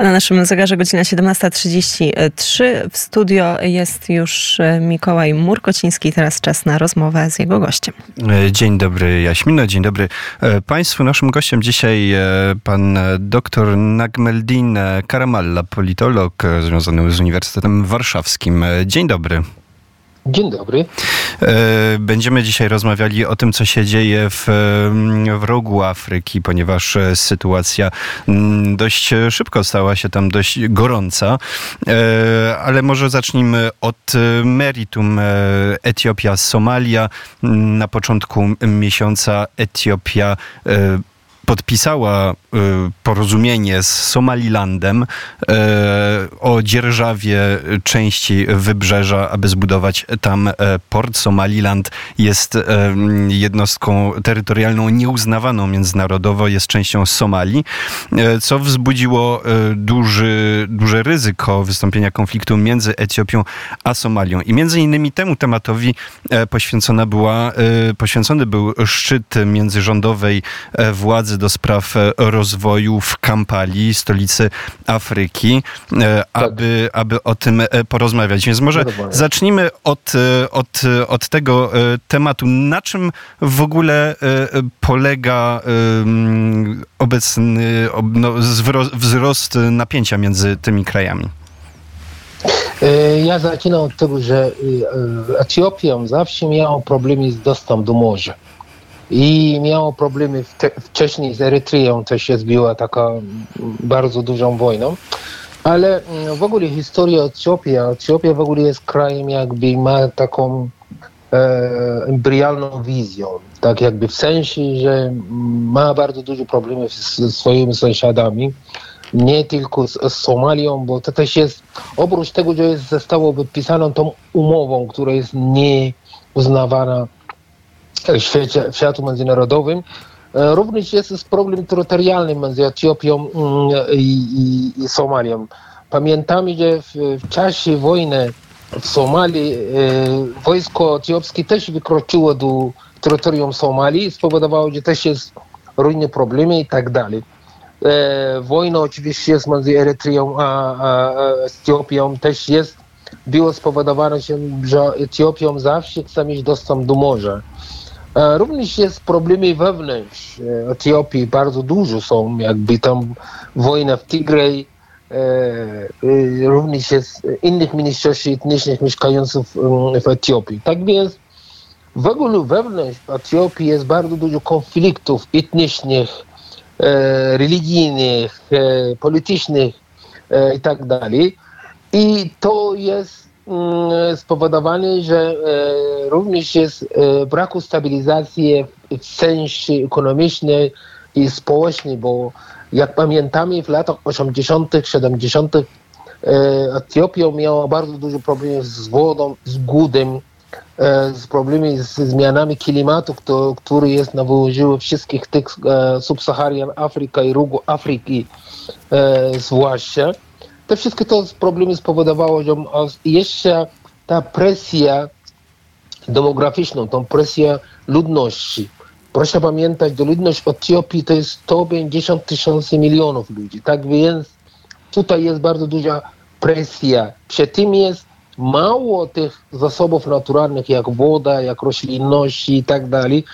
A na naszym zegarze godzina 17.33. W studio jest już e, Mikołaj Murkociński. Teraz czas na rozmowę z jego gościem. E, dzień dobry Jaśmino, dzień dobry e, Państwu. Naszym gościem dzisiaj pan dr Nagmeldin Karamalla, politolog związany z Uniwersytetem Warszawskim. Dzień dobry. Dzień dobry. E, będziemy dzisiaj rozmawiali o tym, co się dzieje w, w rogu Afryki, ponieważ e, sytuacja mm, dość szybko stała się tam dość gorąca. E, ale może zacznijmy od meritum. Etiopia, Somalia. Na początku miesiąca Etiopia podpisała porozumienie z Somalilandem y, o dzierżawie części wybrzeża, aby zbudować tam e, port. Somaliland jest e, jednostką terytorialną nieuznawaną międzynarodowo, jest częścią Somalii, e, co wzbudziło duży, duże ryzyko wystąpienia konfliktu między Etiopią a Somalią. I między innymi temu tematowi poświęcona była, poświęcony był szczyt międzyrządowej władzy do spraw e, rozwoju w Kampali, stolicy Afryki, e, tak. aby, aby o tym e, porozmawiać. Więc może zacznijmy od, od, od tego tematu. Na czym w ogóle polega obecny no, wzrost napięcia między tymi krajami? Ja zaczynam od tego, że Etiopia zawsze miała problemy z dostępem do morza i miało problemy wcześniej z Erytreą, też się zbiła taka bardzo dużą wojną. Ale mm, w ogóle historia Etiopii, Etiopia w ogóle jest krajem jakby ma taką e, embrialną wizją, tak jakby w sensie, że ma bardzo dużo problemów ze swoimi sąsiadami, nie tylko z, z Somalią, bo to też jest, oprócz tego, że jest, zostało podpisane tą umową, która jest nieuznawana w świecie, światu międzynarodowym. E, również jest problem terytorialny między Etiopią mm, i, i, i Somalią. Pamiętamy, że w, w, czasie wojny w Somalii e, wojsko etiopskie też wykroczyło do terytorium Somalii, spowodowało, że też jest różne problemy i tak dalej. E, wojna oczywiście jest między Erytreą a, a, a Etiopią, też jest, było spowodowane, że Etiopią zawsze chce mieć dostęp do morza. E, również jest problemy wewnątrz e, Etiopii, bardzo dużo są, jakby tam wojna w Tigray, e, również jest innych mniejszości etnicznych mieszkających w Etiopii. Tak więc w ogóle wewnątrz Etiopii jest bardzo dużo konfliktów etnicznych, religijnych, politycznych i tak. I to jest spowodowany, że e, również jest e, braku stabilizacji w sensie ekonomicznej i społecznej, bo jak pamiętamy w latach 80., 70. E, Etiopia miała bardzo dużo problemów z wodą, z głodem, z problemami z zmianami klimatu, który jest na wszystkich tych subsaharian Afryka i rogu Afryki zwłaszcza te wszystkie to problemy spowodowało, że jeszcze ta presja demograficzna, tą presję ludności. Proszę pamiętać, że ludność Etiopii to jest 150 tysięcy milionów ludzi. Tak więc tutaj jest bardzo duża presja. Przy tym jest mało tych zasobów naturalnych, jak woda, jak roślinności i tak dalej.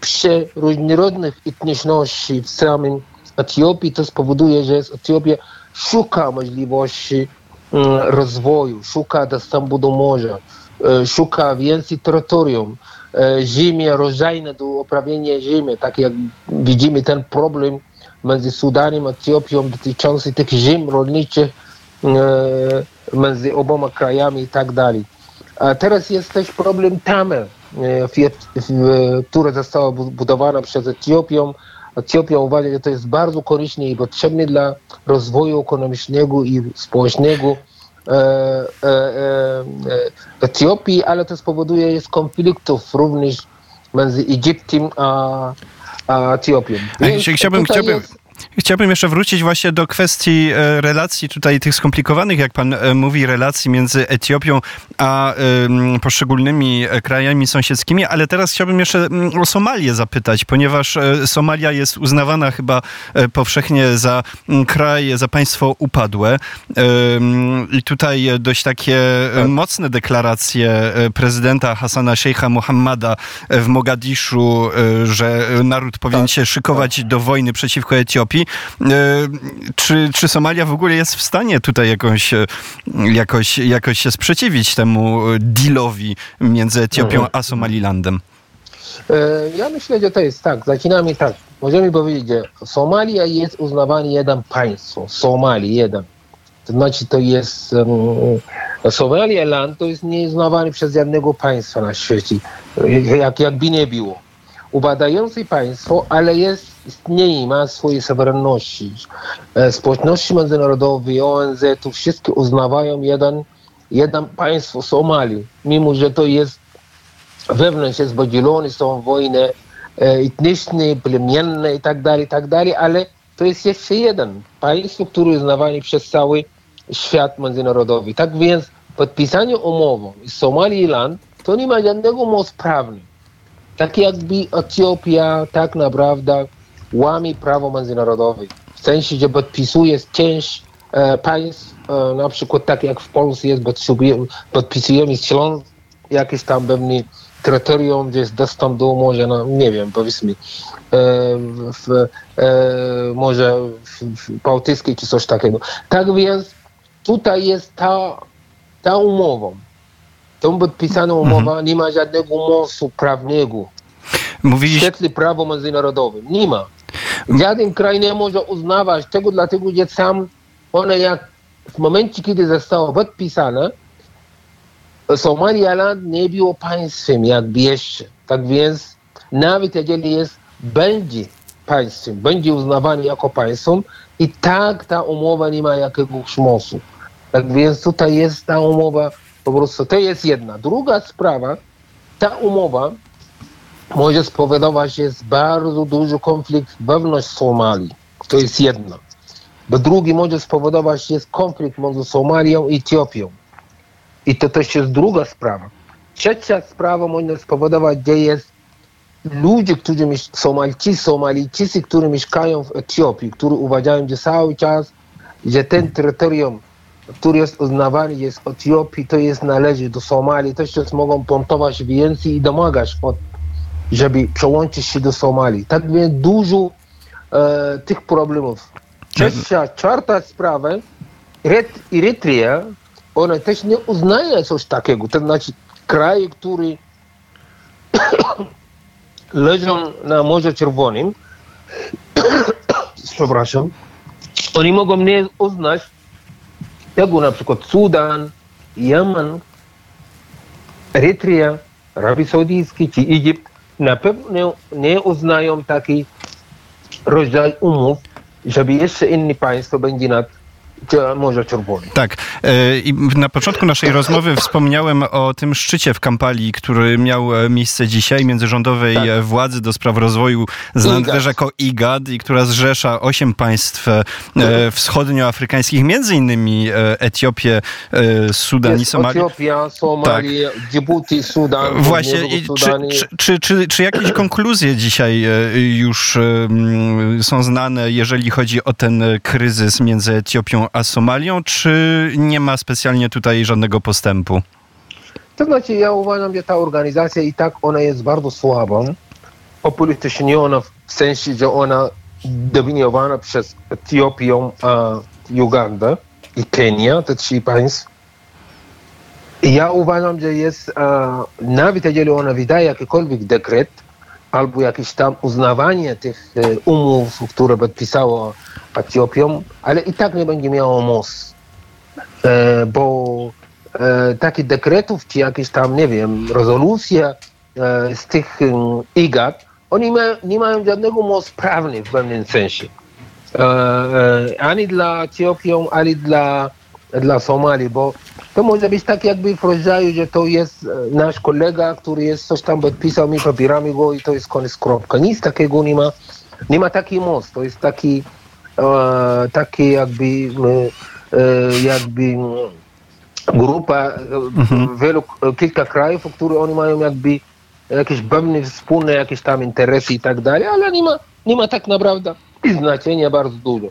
Przy różnorodnych etniczności w samym Etiopii to spowoduje, że jest Etiopia szuka możliwości mm, rozwoju, szuka dostępu do morza, e, szuka więcej terytorium, e, ziemia rodzajne do uprawienia ziemi, tak jak widzimy ten problem między Sudanem a Etiopią dotyczący tych ziem rolniczych e, między oboma krajami i tak dalej. A teraz jest też problem Tamy, która została budowana przez Etiopię Etiopia uważa, że to jest bardzo korzystne i potrzebne dla rozwoju ekonomicznego i społecznego e, e, e, Etiopii, ale to spowoduje jest konfliktów również między Egiptem a, a Etiopią. Więc chciałbym, chciałbym, jest... Chciałbym jeszcze wrócić właśnie do kwestii e, relacji tutaj tych skomplikowanych, jak pan e, mówi, relacji między Etiopią a poszczególnymi e, krajami sąsiedzkimi, ale teraz chciałbym jeszcze o Somalię zapytać, ponieważ Somalia jest uznawana chyba powszechnie za kraj, za państwo upadłe i tutaj dość takie tak. mocne deklaracje prezydenta Hassana Sheikha Mohammada w Mogadiszu, że naród powinien tak. się szykować do wojny przeciwko Etiopii. E, czy, czy Somalia w ogóle jest w stanie tutaj jakoś, e, jakoś, jakoś się sprzeciwić temu dealowi między Etiopią mhm. a Somalilandem? E, ja myślę, że to jest tak. Zaczynamy tak. Możemy powiedzieć, że Somalia jest uznawany jeden państwo. Somalii jeden. To znaczy to jest um, Somaliland to jest nieuznawany przez żadnego państwa na świecie. Jak, jakby nie było ubadający państwo, ale jest, istnieje, ma swoje suwerenności. E, społeczności międzynarodowe, ONZ, to wszystkie uznawają jeden, jeden państwo Somalii, mimo że to jest wewnątrz jest podzielone, są wojny e, etniczne, plemienne i tak dalej, i tak dalej, ale to jest jeszcze jeden państwo, które jest uznawane przez cały świat międzynarodowy. Tak więc podpisanie umowy z Somaliland to nie ma żadnego mocy prawnego tak jakby Etiopia tak naprawdę łamie prawo międzynarodowe. W sensie, że podpisuje część e, państw, e, na przykład tak jak w Polsce jest, podpisujemy, podpisujemy Śląsk, jakieś tam pewne terytorium, gdzie jest dostęp do morza, no, nie wiem, powiedzmy, e, w, e, może w, w Bałtyckiej czy coś takiego. Tak więc tutaj jest ta, ta umowa, tą podpisaną mhm. umowa nie ma żadnego mocy prawnego. Mówiliś... W świetle prawa międzynarodowym. Nie ma. Żaden kraj nie może uznawać tego, dlatego że sam one jak w momencie, kiedy zostało podpisane, Somaliland nie było państwem jakby jeszcze. Tak więc nawet jeżeli jest, będzie państwem, będzie uznawany jako państwem i tak ta umowa nie ma jakiegoś mocy. Tak więc tutaj jest ta umowa po prostu to jest jedna. Druga sprawa, ta umowa może spowodować jest bardzo duży konflikt wewnątrz Somalii. To jest jedna. Bo drugi może spowodować jest konflikt między Somalią i Etiopią. I to też jest druga sprawa. Trzecia sprawa może spowodować, że jest ludzie, którzy Somalci, Somalijczycy, którzy mieszkają w Etiopii, którzy uważają, że cały czas, że ten terytorium który jest uznawany jest Etiopii, to jest należy do Somalii, też jest mogą pontować więcej i domagać, od, żeby przełączyć się do Somalii. Tak więc dużo e, tych problemów. Trzecia, czwarta sprawa, Erytrea, ona też nie uznaje coś takiego. To znaczy kraje, które leżą na Morzu Czerwonym, przepraszam, oni mogą nie uznać tego na przykład Sudan, Jemen, Erytrea, Arabii Saudyjskiej czy Egipt na pewno nie uznają taki rodzaj umów, żeby jeszcze inne państwo będzie nad Morza Czerwone. Tak. E, I na początku naszej rozmowy wspomniałem o tym szczycie w Kampali, który miał e, miejsce dzisiaj międzyrządowej tak. E, władzy do spraw rozwoju znanej jako IGAD i która zrzesza osiem państw wschodnioafrykańskich, między innymi Etiopię, Sudan i Somalię. Etiopia, Somalia, tak. Djibouti, Sudan. Właśnie. Czy, czy, czy, czy, czy jakieś konkluzje dzisiaj już są znane, jeżeli chodzi o ten kryzys między Etiopią a Somalią, czy nie ma specjalnie tutaj żadnego postępu? To znaczy, ja uważam, że ta organizacja i tak ona jest bardzo słaba, opolityczniona w sensie, że ona dominowana przez Etiopię, a Ugandę i Kenię, te trzy państwa. Ja uważam, że jest, nawet jeżeli ona wydaje jakikolwiek dekret, albo jakieś tam uznawanie tych e, umów, które podpisało Etiopią, ale i tak nie będzie miało moc, e, bo e, takich dekretów, czy jakieś tam, nie wiem, rezolucje z tych IGAT, oni ma, nie mają żadnego mocy prawnej w pewnym sensie. Ani dla Etiopii, ani dla, dla Somalii, bo to może być tak jakby w rodzaju, że to jest e, nasz kolega, który jest coś tam podpisał, my popieramy go i to jest koniec kropka. Nic takiego nie ma, nie ma takiej mocy. To jest taki e, takie jakby, e, jakby grupa mhm. wielu, kilka krajów, które oni mają jakby jakieś pewne wspólne jakieś tam interesy i tak dalej, ale nie ma, nie ma tak naprawdę znaczenia bardzo dużo.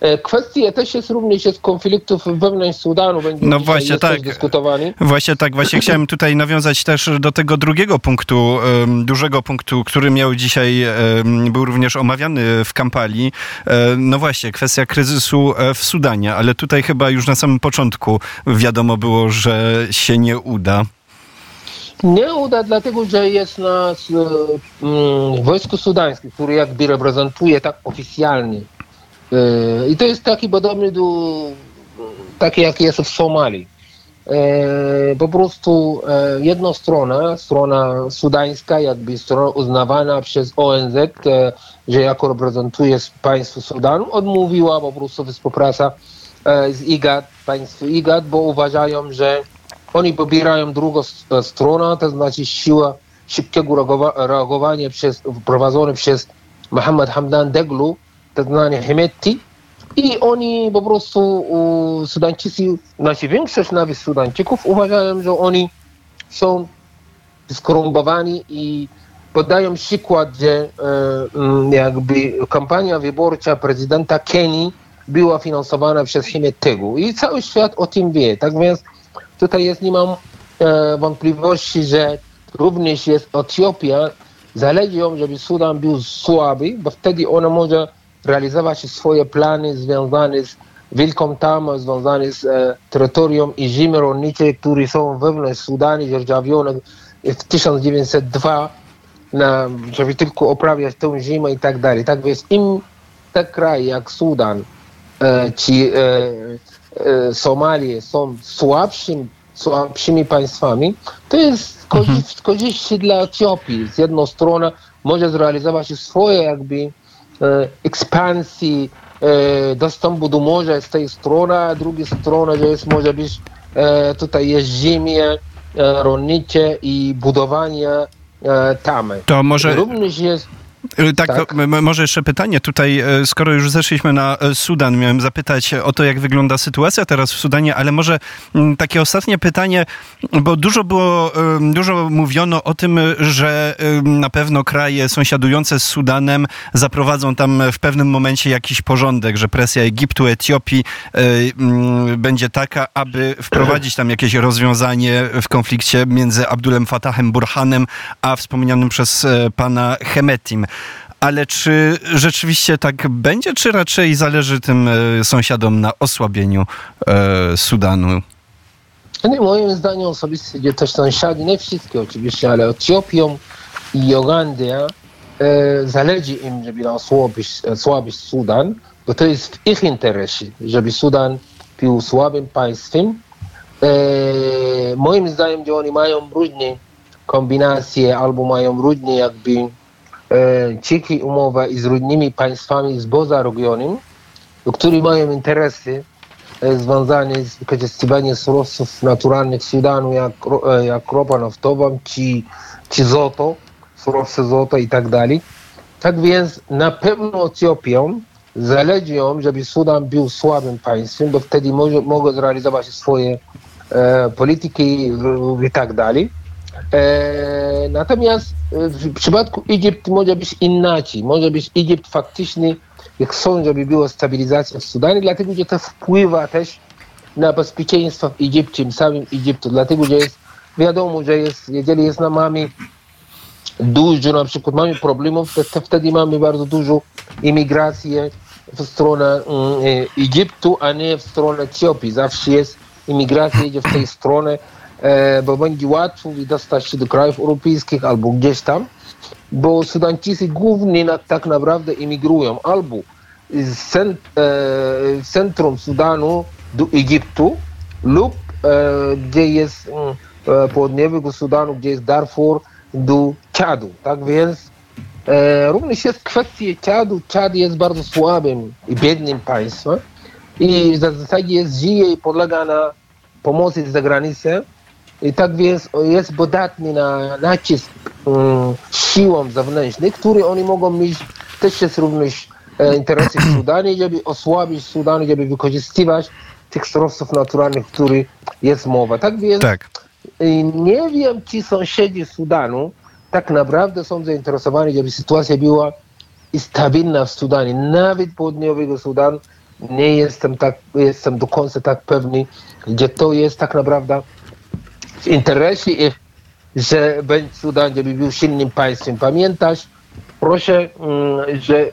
E, kwestia też jest również jest konfliktów wewnątrz Sudanu. Będzie no właśnie tak. Dyskutowani. Właśnie tak. Właśnie chciałem tutaj nawiązać też do tego drugiego punktu, dużego punktu, który miał dzisiaj, był również omawiany w Kampali. E, no właśnie, kwestia kryzysu e, w Sudanie, ale tutaj chyba już na samym początku wiadomo było, że się nie uda. Nie uda, dlatego że jest nas um, wojsko sudańskie, które jakby reprezentuje tak oficjalnie I to jest taki podobny do taki jak jest w Somalii. E, po prostu e, jedna strona, strona sudańska, jakby strona uznawana przez ONZ, że jako reprezentuje państwo Sudanu, odmówiła po prostu współpraca z IGAD, państwo IGAD, bo uważają, że oni pobierają drugą stronę, to znaczy siła szybkiego reagowania przez, prowadzone przez Mohamed Hamdan Deglu, tak zwany Hemetti i oni po prostu Sudańczycy, znaczy większość nawet Sudańczyków uważają, że oni są skorumpowani i podają przykład, że e, jakby kampania wyborcza prezydenta Kenii była finansowana przez Hemettiego i cały świat o tym wie. Tak więc tutaj jest, nie mam e, wątpliwości, że również jest Etiopia, zależy ją, żeby Sudan był słaby, bo wtedy ona może realizować swoje plany związane z wielką tamą, związane z e, terytorium i ziemi rolnicze, które są wewnątrz Sudanu dzierżawione w 1902, na, żeby tylko oprawiać tę ziemię i tak dalej. Tak więc im te kraje jak Sudan e, czy e, e, Somalia są słabszym, słabszymi państwami, to jest korzyść, mhm. korzyści dla Etiopii. Z jednej strony może zrealizować swoje jakby ekspansji e, dostępu do morza z tej strony, a drugiej strony, że jest, może być e, tutaj jest ziemie rolnicze i budowanie tamy. To może... Również jest tak, tak. może jeszcze pytanie tutaj, e, skoro już zeszliśmy na e, Sudan, miałem zapytać o to, jak wygląda sytuacja teraz w Sudanie, ale może takie ostatnie pytanie, bo dużo było, dużo mówiono o tym, że na pewno kraje sąsiadujące z Sudanem zaprowadzą tam w pewnym momencie jakiś porządek, że presja Egiptu, Etiopii e, będzie taka, aby wprowadzić tam jakieś rozwiązanie w konflikcie między Abdulem Fatahem Burhanem, a wspomnianym przez pana Hemetim. Ale czy rzeczywiście tak będzie, czy raczej zależy tym e, sąsiadom na osłabieniu e, Sudanu? Nie, moim zdaniem osobiście też sąsiady, nie wszystkie oczywiście, ale Etiopią i Ugandia e, zależy im, żeby osłabić, osłabić Sudan, bo to jest w ich interesie, żeby Sudan był słabym państwem. E, moim zdaniem, że oni mają różne kombinacje albo mają różne jakby ciki umowa z różnymi państwami spoza regionu, które mają interesy związane z wykorzystywaniem surowców naturalnych Sudanu, jak, jak ropa naftowa, czy, czy złoto, surowce złota i tak dalej. Tak więc na pewno Etiopią zależy ją, żeby Sudan był słabym państwem, bo wtedy może, mogą zrealizować swoje e, polityki i tak dalej. E, natomiast w przypadku Egiptu może być inaczej. Może być Egipt faktycznie, jak sądzę, żeby była stabilizacja w Sudanie, dlatego że to wpływa też na bezpieczeństwo w Egipcie, w samym Egiptu, dlatego że jest wiadomo, że jest, jeżeli jest na mamy dużo, na przykład mamy problemów, to, to wtedy mamy bardzo dużo imigrację w stronę um, Egiptu, a nie w stronę Etiopii. Zawsze jest imigracja idzie w tej stronę, E, bo będzie łatwo dostać się do krajów europejskich albo gdzieś tam, bo Sudańczycy głównie na, tak naprawdę emigrują albo z cent, e, centrum Sudanu do Egiptu lub e, gdzie jest mm, e, południowego Sudanu, gdzie jest Darfur, do Czadu. Tak więc e, również jest kwestia Czadu. Czad jest bardzo słabym i biednym państwem i w zasadzie jest, żyje i podlega na pomocy z zagranicy i tak więc jest podatny na nacisk um, siłom zewnętrznych, które oni mogą mieć, też jest również e, interesy w Sudanie, żeby osłabić Sudan, żeby wykorzystywać tych surowców naturalnych, o których jest mowa. Tak więc Tak. i nie wiem, czy sąsiedzi Sudanu tak naprawdę są zainteresowani, żeby sytuacja była stabilna w Sudanie, nawet południowego Sudan. Nie jestem tak, jestem do końca tak pewny, gdzie to jest tak naprawdę w interesie ich, że będzie Sudan, był silnym państwem. Pamiętasz, proszę, mm, że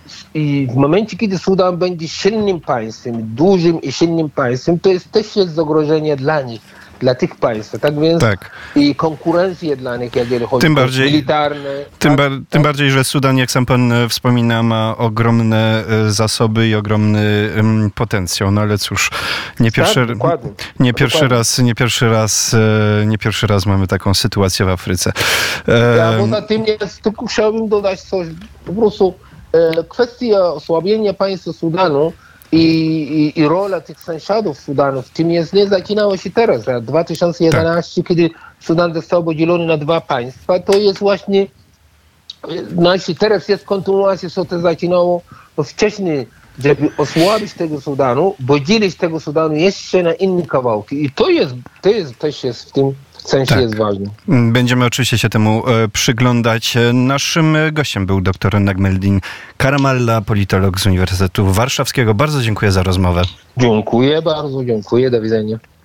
w momencie, kiedy Sudan będzie silnym państwem, dużym i silnym państwem, to jest też jest zagrożenie dla nich, dla tych państw. Tak więc Tak. i konkurencję dla nich, jeżeli chodzi Tym o bardziej- militarne. Tym, tak, bar- tak. tym bardziej, że Sudan, jak sam pan e, wspomina, ma ogromne e, zasoby i ogromny em, potencjał. No ale cóż, nie pierwszy, Tak, dokładnie. nie pierwszy Dokładnie. raz, nie pierwszy raz, e, nie pierwszy raz mamy taką sytuację w Afryce. Ja E, poza tym jest, tylko chciałbym dodać coś, po prostu e, kwestia osłabienia państwa Sudanu i, i, i rola tych sąsiadów Sudanu w tym jest, nie zaczynało się teraz. A 2011, Tak. kiedy Sudan został podzielony na dwa państwa, to jest właśnie, znaczy teraz jest kontynuacja, co to zaczynało wcześniej, żeby osłabić tego Sudanu, podzielić tego Sudanu jeszcze na inne kawałki. I to jest, to jest też jest w tym sensie Tak. jest ważne. Będziemy oczywiście się temu e, przyglądać. E, Naszym e, gościem był dr Nagmeldin Karamalla, politolog z Uniwersytetu Warszawskiego. Bardzo dziękuję za rozmowę. Dziękuję bardzo, dziękuję, do widzenia.